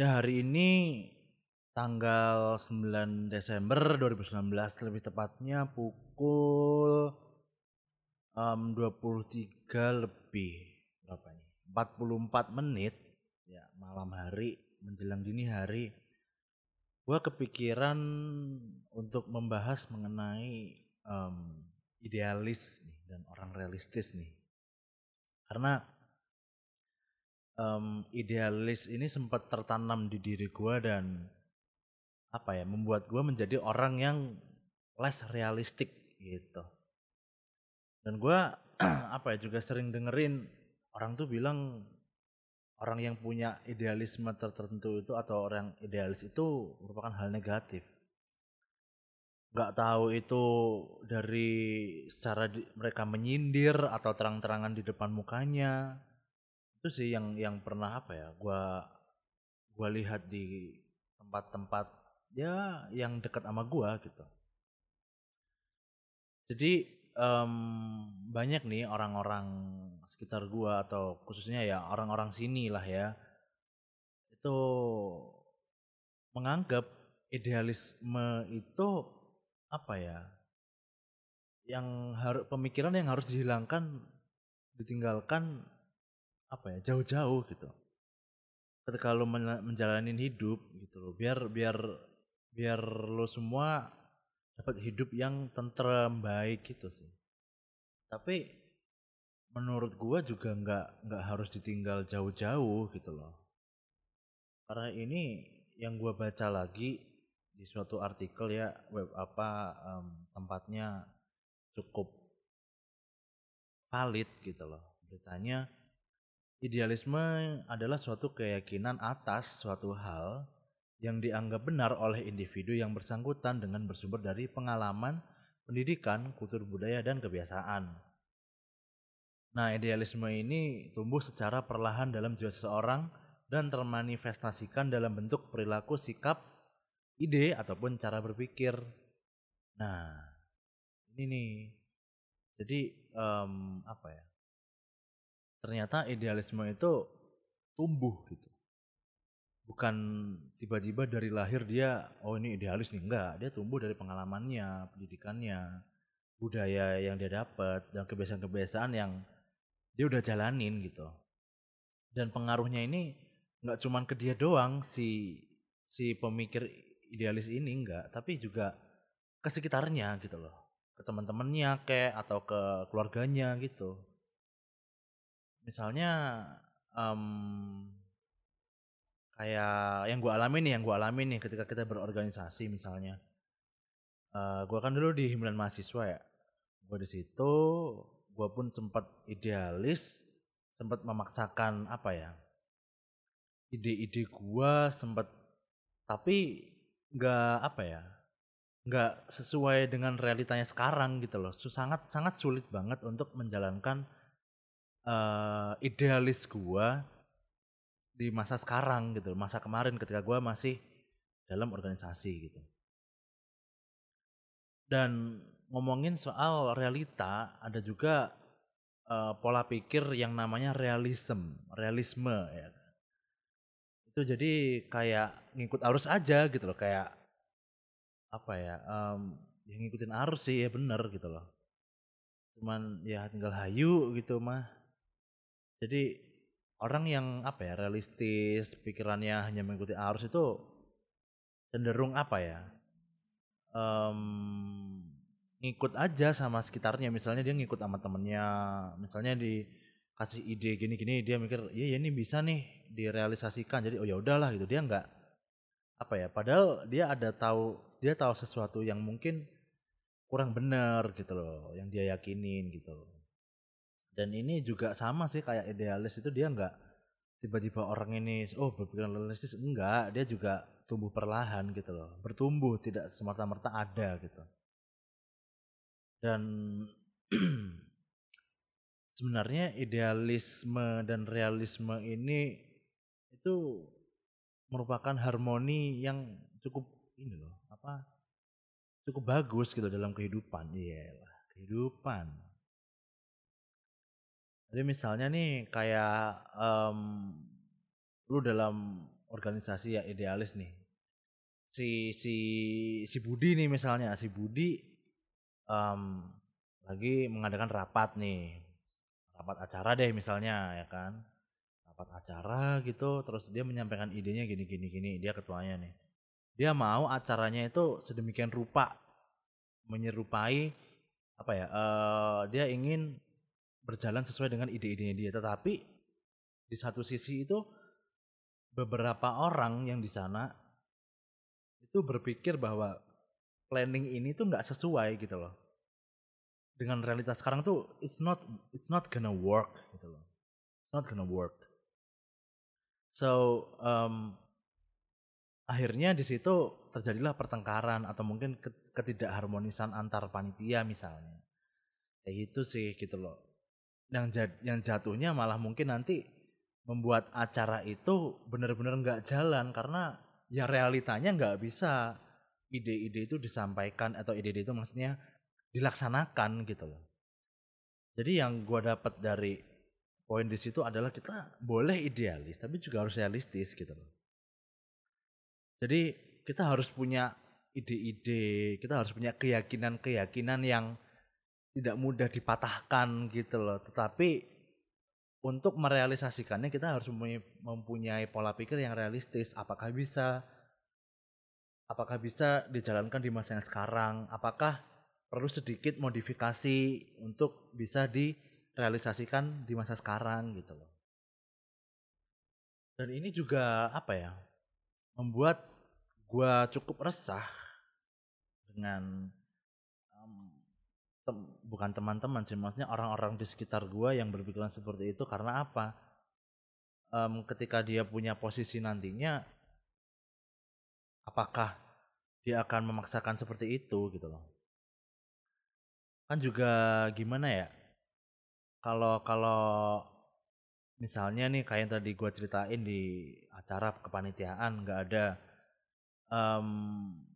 Ya hari ini tanggal 9 Desember 2019 lebih tepatnya pukul em, 23 lebih berapa nih? 44 menit ya malam hari menjelang dini hari gua kepikiran untuk membahas mengenai em, idealis nih dan orang realistis nih karena em, idealis ini sempat tertanam di diri gua dan apa ya membuat gua menjadi orang yang less realistik gitu. Dan gua apa ya juga sering dengerin orang tuh bilang orang yang punya idealisme tertentu itu atau orang idealis itu merupakan hal negatif. Nggak tahu itu dari secara di- mereka menyindir atau terang-terangan di depan mukanya itu sih yang yang pernah apa ya gua gua lihat di tempat-tempat ya yang dekat sama gua gitu. Jadi em, banyak nih orang-orang sekitar gua atau khususnya ya orang-orang sini lah ya itu menganggap idealisme itu apa ya yang harus pemikiran yang harus dihilangkan ditinggalkan apa ya jauh-jauh gitu. Ketika lo men- menjalanin hidup gitu loh biar biar biar lo semua dapat hidup yang tentrem baik gitu sih. Tapi menurut gua juga nggak nggak harus ditinggal jauh-jauh gitu loh. Karena ini yang gua baca lagi di suatu artikel ya web apa em, tempatnya cukup valid gitu loh. Beritanya idealisme adalah suatu keyakinan atas suatu hal yang dianggap benar oleh individu yang bersangkutan dengan bersumber dari pengalaman, pendidikan, kultur budaya, dan kebiasaan. Nah, idealisme ini tumbuh secara perlahan dalam jiwa seseorang dan termanifestasikan dalam bentuk perilaku, sikap, ide, ataupun cara berpikir. Nah, ini nih. Jadi, em, apa ya? Ternyata idealisme itu tumbuh gitu. Bukan tiba-tiba dari lahir dia oh ini idealis nih. Enggak dia tumbuh dari pengalamannya pendidikannya budaya yang dia dapat dan kebiasaan-kebiasaan yang dia udah jalanin gitu. Dan pengaruhnya ini nggak cuman ke dia doang si si pemikir idealis ini enggak tapi juga ke sekitarnya gitu loh. Ke teman-temannya kayak atau ke keluarganya gitu misalnya em, kayak yang gue alami nih yang gue alami nih ketika kita berorganisasi misalnya. Eh gue kan dulu di himpunan mahasiswa ya. Gue di situ gue pun sempat idealis sempat memaksakan apa ya ide-ide gue sempat tapi nggak apa ya nggak sesuai dengan realitanya sekarang gitu loh. Sangat sangat sulit banget untuk menjalankan eh idealis gua di masa sekarang gitu masa kemarin ketika gua masih dalam organisasi gitu. Dan ngomongin soal realita ada juga eh, pola pikir yang namanya realism realisme ya itu jadi kayak ngikut arus aja gitu loh kayak apa ya em, ya ngikutin arus sih ya bener gitu loh. Cuman ya tinggal hayu gitu mah jadi orang yang apa ya realistis pikirannya hanya mengikuti arus itu cenderung apa ya em, ngikut aja sama sekitarnya. Misalnya dia ngikut sama temennya misalnya dikasih ide gini-gini dia mikir iya ya ini bisa nih direalisasikan. Jadi oh ya udahlah gitu. Dia nggak apa ya padahal dia ada tahu dia tahu sesuatu yang mungkin kurang benar gitu loh yang dia yakinin gitu loh dan ini juga sama sih kayak idealis itu dia nggak tiba-tiba orang ini oh berpikiran realistis enggak. Dia juga tumbuh perlahan gitu loh. Bertumbuh tidak semerta-merta ada gitu. Dan sebenarnya idealisme dan realisme ini itu merupakan harmoni yang cukup ini loh apa cukup bagus gitu dalam kehidupan. Iya lah kehidupan jadi misalnya nih kayak em, lu dalam organisasi ya idealis nih. Si si si Budi nih misalnya, si Budi um, lagi mengadakan rapat nih. Rapat acara deh misalnya ya kan. Rapat acara gitu terus dia menyampaikan idenya gini gini gini, dia ketuanya nih. Dia mau acaranya itu sedemikian rupa menyerupai apa ya? Uh, dia ingin berjalan sesuai dengan ide-idenya dia, tetapi di satu sisi itu beberapa orang yang di sana itu berpikir bahwa planning ini tuh nggak sesuai gitu loh. Dengan realitas sekarang tuh it's not it's not gonna work gitu loh. It's not gonna work. So um, akhirnya di situ terjadilah pertengkaran atau mungkin ketidakharmonisan antar panitia misalnya. Kayak gitu sih gitu loh yang jad, yang jatuhnya malah mungkin nanti membuat acara itu benar-benar nggak jalan karena ya realitanya nggak bisa ide-ide itu disampaikan atau ide-ide itu maksudnya dilaksanakan gitu loh. Jadi yang gue dapat dari poin di situ adalah kita boleh idealis tapi juga harus realistis gitu loh. Jadi kita harus punya ide-ide, kita harus punya keyakinan-keyakinan yang tidak mudah dipatahkan gitu loh. Tetapi untuk merealisasikannya kita harus mempunyai, pola pikir yang realistis. Apakah bisa? Apakah bisa dijalankan di masa yang sekarang? Apakah perlu sedikit modifikasi untuk bisa direalisasikan di masa sekarang gitu loh. Dan ini juga apa ya? Membuat gua cukup resah dengan tem bukan teman-teman sih maksudnya orang-orang di sekitar gua yang berpikiran seperti itu karena apa? Um, ketika dia punya posisi nantinya apakah dia akan memaksakan seperti itu gitu loh? Kan juga gimana ya? Kalau kalau misalnya nih kayak yang tadi gua ceritain di acara kepanitiaan nggak ada um,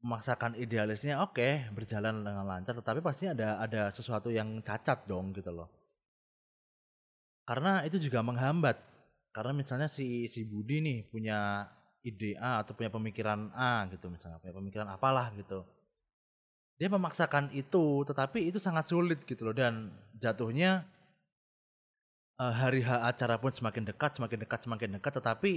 memaksakan idealisnya oke okay, berjalan dengan lancar tetapi pasti ada ada sesuatu yang cacat dong gitu loh. Karena itu juga menghambat. Karena misalnya si si Budi nih punya ide A atau punya pemikiran A gitu misalnya punya pemikiran apalah gitu. Dia memaksakan itu tetapi itu sangat sulit gitu loh. Dan jatuhnya uh, hari H acara pun semakin dekat semakin dekat semakin dekat tetapi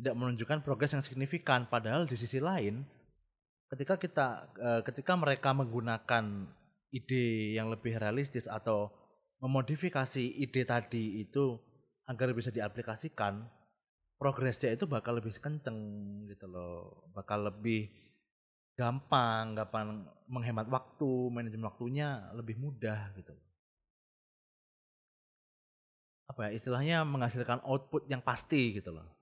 tidak menunjukkan progres yang signifikan. Padahal di sisi lain ketika kita uh, ketika mereka menggunakan ide yang lebih realistis atau memodifikasi ide tadi itu agar bisa diaplikasikan progresnya itu bakal lebih kenceng gitu loh. Bakal lebih gampang gampang menghemat waktu manajemen waktunya lebih mudah gitu. Apa ya istilahnya menghasilkan output yang pasti gitu loh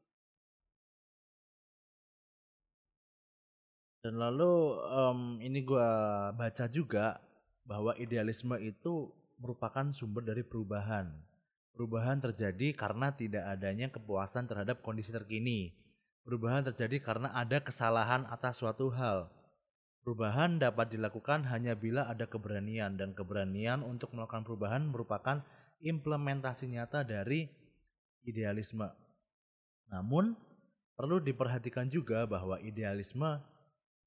Dan lalu um, ini gue baca juga bahwa idealisme itu merupakan sumber dari perubahan. Perubahan terjadi karena tidak adanya kepuasan terhadap kondisi terkini. Perubahan terjadi karena ada kesalahan atas suatu hal. Perubahan dapat dilakukan hanya bila ada keberanian dan keberanian untuk melakukan perubahan merupakan implementasi nyata dari idealisme. Namun, perlu diperhatikan juga bahwa idealisme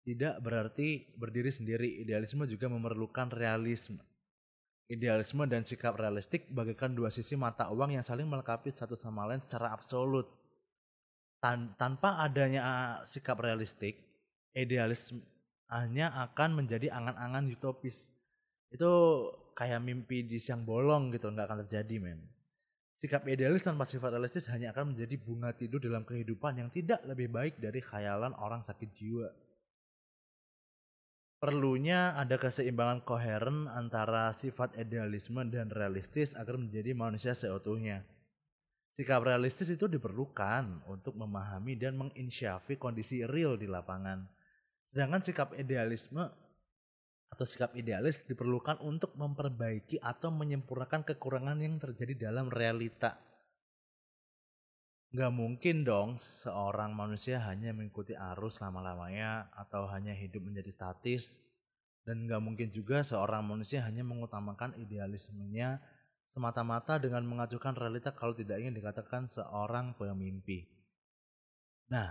tidak berarti berdiri sendiri. Idealisme juga memerlukan realisme. Idealisme dan sikap realistik bagaikan dua sisi mata uang yang saling melengkapi satu sama lain secara absolut. Tan tanpa adanya sikap realistik, idealisme hanya akan menjadi angan-angan utopis. Itu kayak mimpi di siang bolong gitu, nggak akan terjadi men. Sikap idealis tanpa sifat realistis hanya akan menjadi bunga tidur dalam kehidupan yang tidak lebih baik dari khayalan orang sakit jiwa perlunya ada keseimbangan koheren antara sifat idealisme dan realistis agar menjadi manusia seutuhnya. Sikap realistis itu diperlukan untuk memahami dan menginsyafi kondisi real di lapangan. Sedangkan sikap idealisme atau sikap idealis diperlukan untuk memperbaiki atau menyempurnakan kekurangan yang terjadi dalam realita. Gak mungkin dong seorang manusia hanya mengikuti arus lama-lamanya atau hanya hidup menjadi statis. Dan gak mungkin juga seorang manusia hanya mengutamakan idealismenya semata-mata dengan mengajukan realita kalau tidak ingin dikatakan seorang pemimpi. Nah,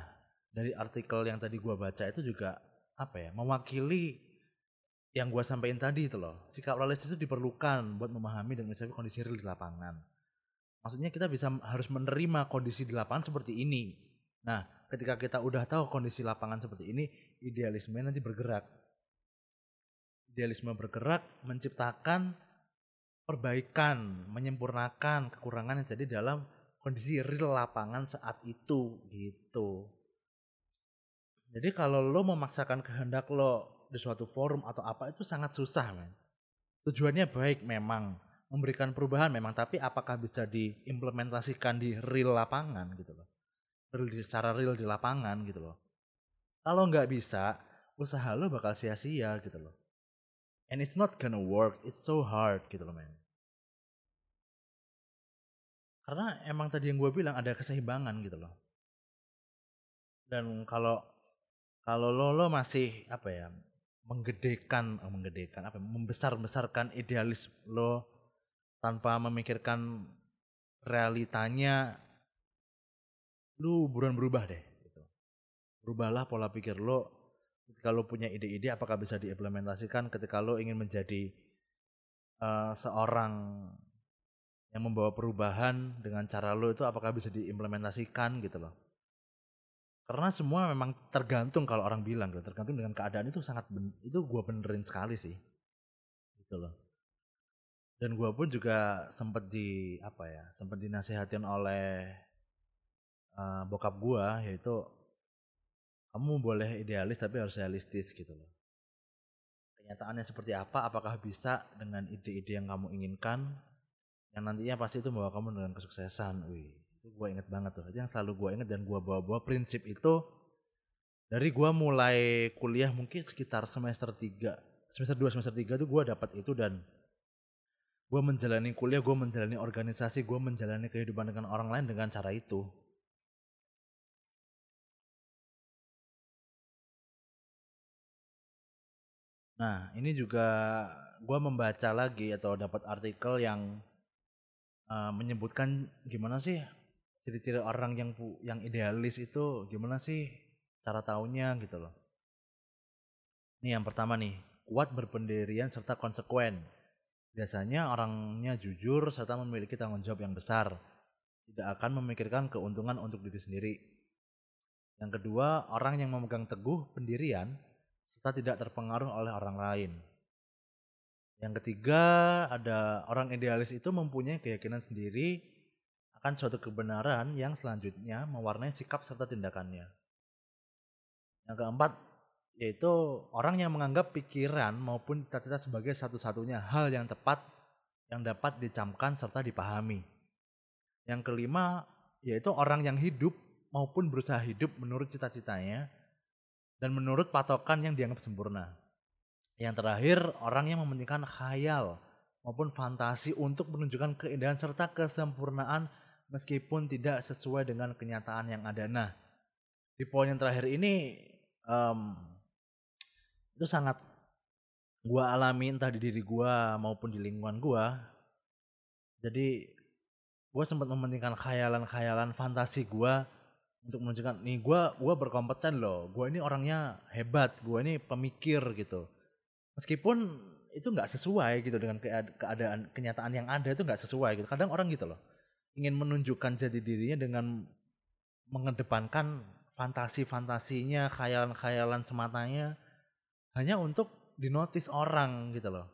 dari artikel yang tadi gua baca itu juga apa ya? Mewakili yang gua sampaikan tadi itu loh. Sikap realistis itu diperlukan buat memahami dan menyikapi kondisi real di lapangan. Maksudnya kita bisa harus menerima kondisi di lapangan seperti ini. Nah, ketika kita udah tahu kondisi lapangan seperti ini, idealisme nanti bergerak. Idealisme bergerak menciptakan perbaikan, menyempurnakan kekurangan yang jadi dalam kondisi real lapangan saat itu gitu. Jadi kalau lo memaksakan kehendak lo di suatu forum atau apa itu sangat susah men. Tujuannya baik memang memberikan perubahan memang tapi apakah bisa diimplementasikan di real lapangan gitu loh. Real secara real di lapangan gitu loh. Kalau nggak bisa, usaha lo bakal sia-sia gitu loh. And it's not gonna work, it's so hard gitu loh men. Karena emang tadi yang gue bilang ada keseimbangan gitu loh. Dan kalau kalau lo lo masih apa ya menggedekan oh, menggedekan apa membesar besarkan idealis lo tanpa memikirkan realitanya lu buruan berubah deh gitu. berubahlah pola pikir lo. Ketika lo punya ide-ide apakah bisa diimplementasikan ketika lo ingin menjadi uh, seorang yang membawa perubahan dengan cara lo itu apakah bisa diimplementasikan? Gitu loh. Karena semua memang tergantung kalau orang bilang gitu tergantung dengan keadaan itu sangat ben, itu gue benerin sekali sih. Gitu loh dan gue pun juga sempat di apa ya sempat dinasehatin oleh uh, bokap gue yaitu kamu boleh idealis tapi harus realistis gitu loh. Kenyataannya seperti apa apakah bisa dengan ide-ide yang kamu inginkan yang nantinya pasti itu membawa kamu dengan kesuksesan wih. Itu gue inget banget tuh. Itu yang selalu gue inget dan gue bawa-bawa prinsip itu dari gue mulai kuliah mungkin sekitar semester 3 semester 2 semester 3 tuh gue dapat itu dan gue menjalani kuliah gue menjalani organisasi gue menjalani kehidupan dengan orang lain dengan cara itu Nah, ini juga gue membaca lagi atau dapat artikel yang uh, menyebutkan gimana sih ciri-ciri orang yang yang idealis itu gimana sih cara taunya gitu loh. Ini yang pertama nih, kuat berpendirian serta konsekuen. Biasanya orangnya jujur serta memiliki tanggung jawab yang besar. Tidak akan memikirkan keuntungan untuk diri sendiri. Yang kedua, orang yang memegang teguh pendirian serta tidak terpengaruh oleh orang lain. Yang ketiga, ada orang idealis itu mempunyai keyakinan sendiri akan suatu kebenaran yang selanjutnya mewarnai sikap serta tindakannya. Yang keempat, yaitu orang yang menganggap pikiran maupun cita-cita sebagai satu-satunya hal yang tepat yang dapat dicamkan serta dipahami. Yang kelima, yaitu orang yang hidup maupun berusaha hidup menurut cita-citanya dan menurut patokan yang dianggap sempurna. Yang terakhir, orang yang mementingkan khayal maupun fantasi untuk menunjukkan keindahan serta kesempurnaan meskipun tidak sesuai dengan kenyataan yang ada. Nah, di poin yang terakhir ini um, itu sangat gua alami entah di diri gua maupun di lingkungan gua. Jadi gua sempat mementingkan khayalan-khayalan fantasi gua untuk menunjukkan nih gua gua berkompeten loh. Gua ini orangnya hebat, gua ini pemikir gitu meskipun itu nggak sesuai gitu dengan keadaan kenyataan yang ada itu nggak sesuai gitu kadang orang gitu loh ingin menunjukkan jadi dirinya dengan mengedepankan fantasi-fantasinya khayalan-khayalan sematanya hanya untuk dinotis orang gitu loh.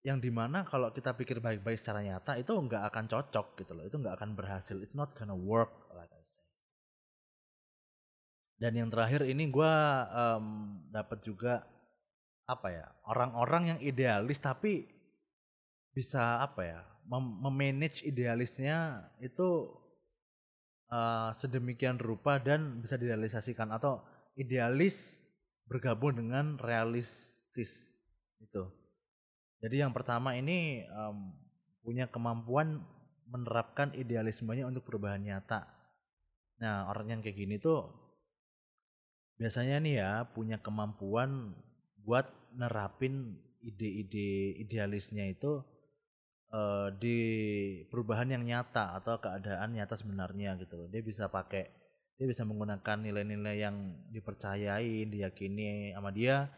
Yang di mana kalau kita pikir baik-baik secara nyata itu nggak akan cocok gitu loh. Itu nggak akan berhasil. It's not gonna work like I say dan yang terakhir ini gue um, dapat juga apa ya orang-orang yang idealis tapi bisa apa ya memanage idealisnya itu uh, sedemikian rupa dan bisa direalisasikan. Atau idealis bergabung dengan realistis itu jadi yang pertama ini um, punya kemampuan menerapkan idealismenya untuk perubahan nyata nah orang yang kayak gini tuh biasanya nih ya punya kemampuan buat nerapin ide-ide idealisnya itu uh, di perubahan yang nyata atau keadaan nyata sebenarnya gitu. Dia bisa pakai dia bisa menggunakan nilai-nilai yang dipercayai diyakini sama dia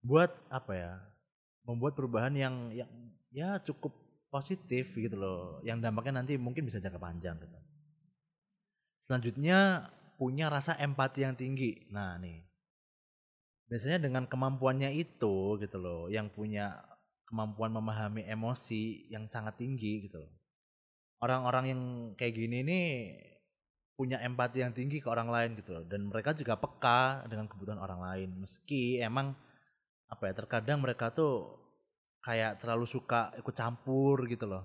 buat apa ya membuat perubahan yang yang ya cukup positif gitu loh. Yang dampaknya nanti mungkin bisa jangka panjang gitu. Selanjutnya punya rasa empati yang tinggi. Nah nih. Biasanya dengan kemampuannya itu gitu loh yang punya kemampuan memahami emosi yang sangat tinggi gitu loh. Orang-orang yang kayak gini nih punya empati yang tinggi ke orang lain gitu loh. Dan mereka juga peka dengan kebutuhan orang lain. Meski emang apa ya terkadang mereka tuh kayak terlalu suka ikut campur gitu loh.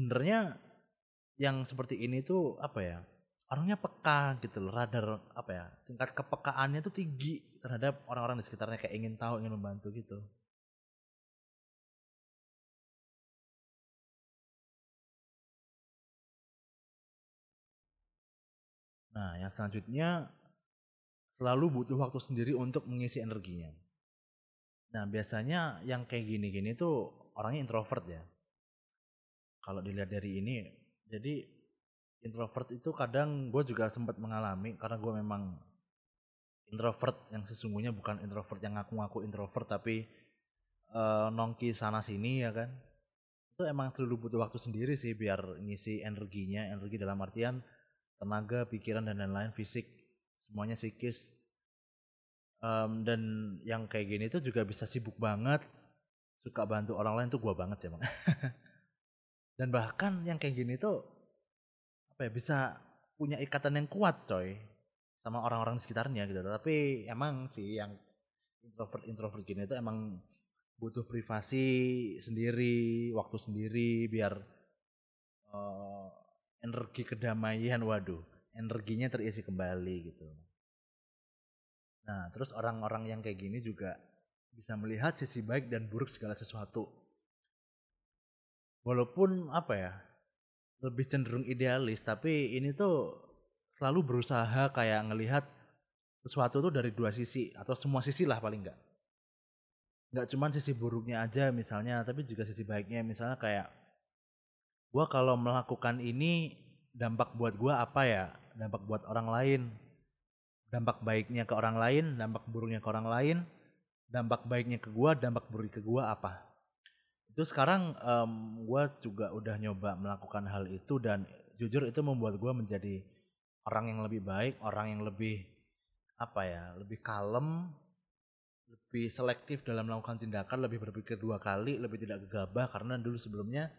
Sebenarnya yang seperti ini tuh apa ya orangnya peka gitu loh. Radar apa ya tingkat kepekaannya tuh tinggi terhadap orang-orang di sekitarnya kayak ingin tahu ingin membantu gitu Nah, yang selanjutnya selalu butuh waktu sendiri untuk mengisi energinya. Nah, biasanya yang kayak gini-gini tuh orangnya introvert ya. Kalau dilihat dari ini, jadi introvert itu kadang gue juga sempat mengalami karena gue memang introvert yang sesungguhnya bukan introvert yang ngaku-ngaku introvert tapi uh, nongki sana sini ya kan. Itu emang selalu butuh waktu sendiri sih biar ngisi energinya, energi dalam artian tenaga, pikiran dan lain-lain, fisik, semuanya psikis. Um, dan yang kayak gini tuh juga bisa sibuk banget, suka bantu orang lain tuh gua banget sih emang. dan bahkan yang kayak gini tuh apa ya bisa punya ikatan yang kuat coy sama orang-orang di sekitarnya gitu. Tapi emang sih yang introvert introvert gini tuh emang butuh privasi sendiri, waktu sendiri biar uh, energi kedamaian waduh energinya terisi kembali gitu. Nah terus orang-orang yang kayak gini juga bisa melihat sisi baik dan buruk segala sesuatu. Walaupun apa ya lebih cenderung idealis tapi ini tuh selalu berusaha kayak ngelihat sesuatu tuh dari dua sisi atau semua sisi lah paling enggak nggak cuman sisi buruknya aja misalnya tapi juga sisi baiknya. Misalnya kayak gue kalau melakukan ini dampak buat gue apa ya? Dampak buat orang lain. Dampak baiknya ke orang lain dampak buruknya ke orang lain. Dampak baiknya ke gue dampak buruknya ke gue apa? Itu sekarang um, gue juga udah nyoba melakukan hal itu dan jujur itu membuat gue menjadi orang yang lebih baik orang yang lebih apa ya lebih kalem lebih selektif dalam melakukan tindakan lebih berpikir dua kali lebih tidak gegabah karena dulu sebelumnya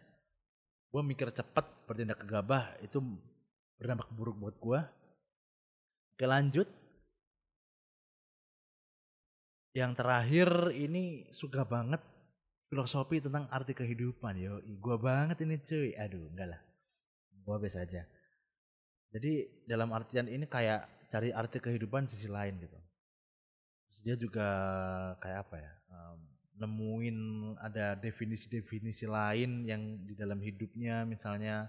gue mikir cepet bertindak gegabah itu berdampak buruk buat gue oke lanjut. Yang terakhir ini suka banget filosofi tentang arti kehidupan yo gue banget ini cuy. Aduh enggak lah. Gue biasa aja. Jadi dalam artian ini kayak cari arti kehidupan sisi lain gitu. Dia juga kayak apa ya um, nemuin ada definisi-definisi lain yang di dalam hidupnya misalnya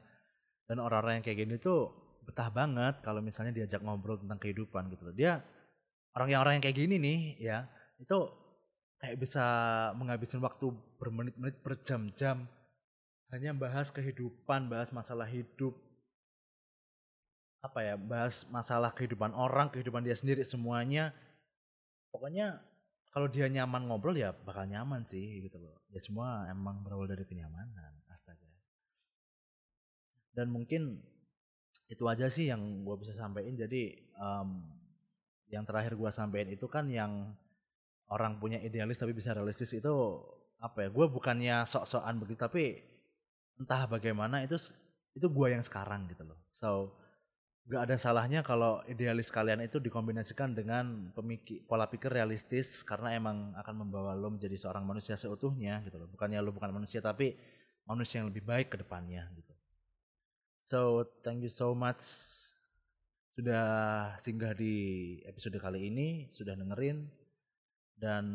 dan orang-orang yang kayak gini tuh betah banget kalau misalnya diajak ngobrol tentang kehidupan gitu loh. Dia orang yang orang yang kayak gini nih ya, itu kayak bisa menghabiskan waktu bermenit-menit berjam-jam hanya bahas kehidupan, bahas masalah hidup. Apa ya, bahas masalah kehidupan orang, kehidupan dia sendiri semuanya. Pokoknya kalau dia nyaman ngobrol ya bakal nyaman sih gitu loh. Ya semua emang berawal dari kenyamanan astaga. Dan mungkin itu aja sih yang gue bisa sampaikan. Jadi um, yang terakhir gue sampaikan itu kan yang orang punya idealis tapi bisa realistis itu apa ya? Gue bukannya sok-sokan begitu tapi entah bagaimana itu itu gue yang sekarang gitu loh. So gak ada salahnya kalau idealis kalian itu dikombinasikan dengan pemikir pola pikir realistis karena emang akan membawa lo menjadi seorang manusia seutuhnya gitu loh. Bukannya lo bukan manusia tapi manusia yang lebih baik ke depannya gitu. So, thank you so much sudah singgah di episode kali ini, sudah dengerin dan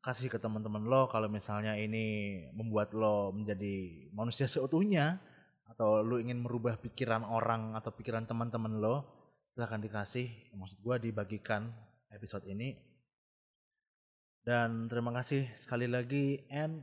kasih ke teman-teman lo kalau misalnya ini membuat lo menjadi manusia seutuhnya atau lu ingin merubah pikiran orang atau pikiran teman-teman lo silahkan dikasih. Maksud gue dibagikan episode ini. Dan terima kasih sekali lagi and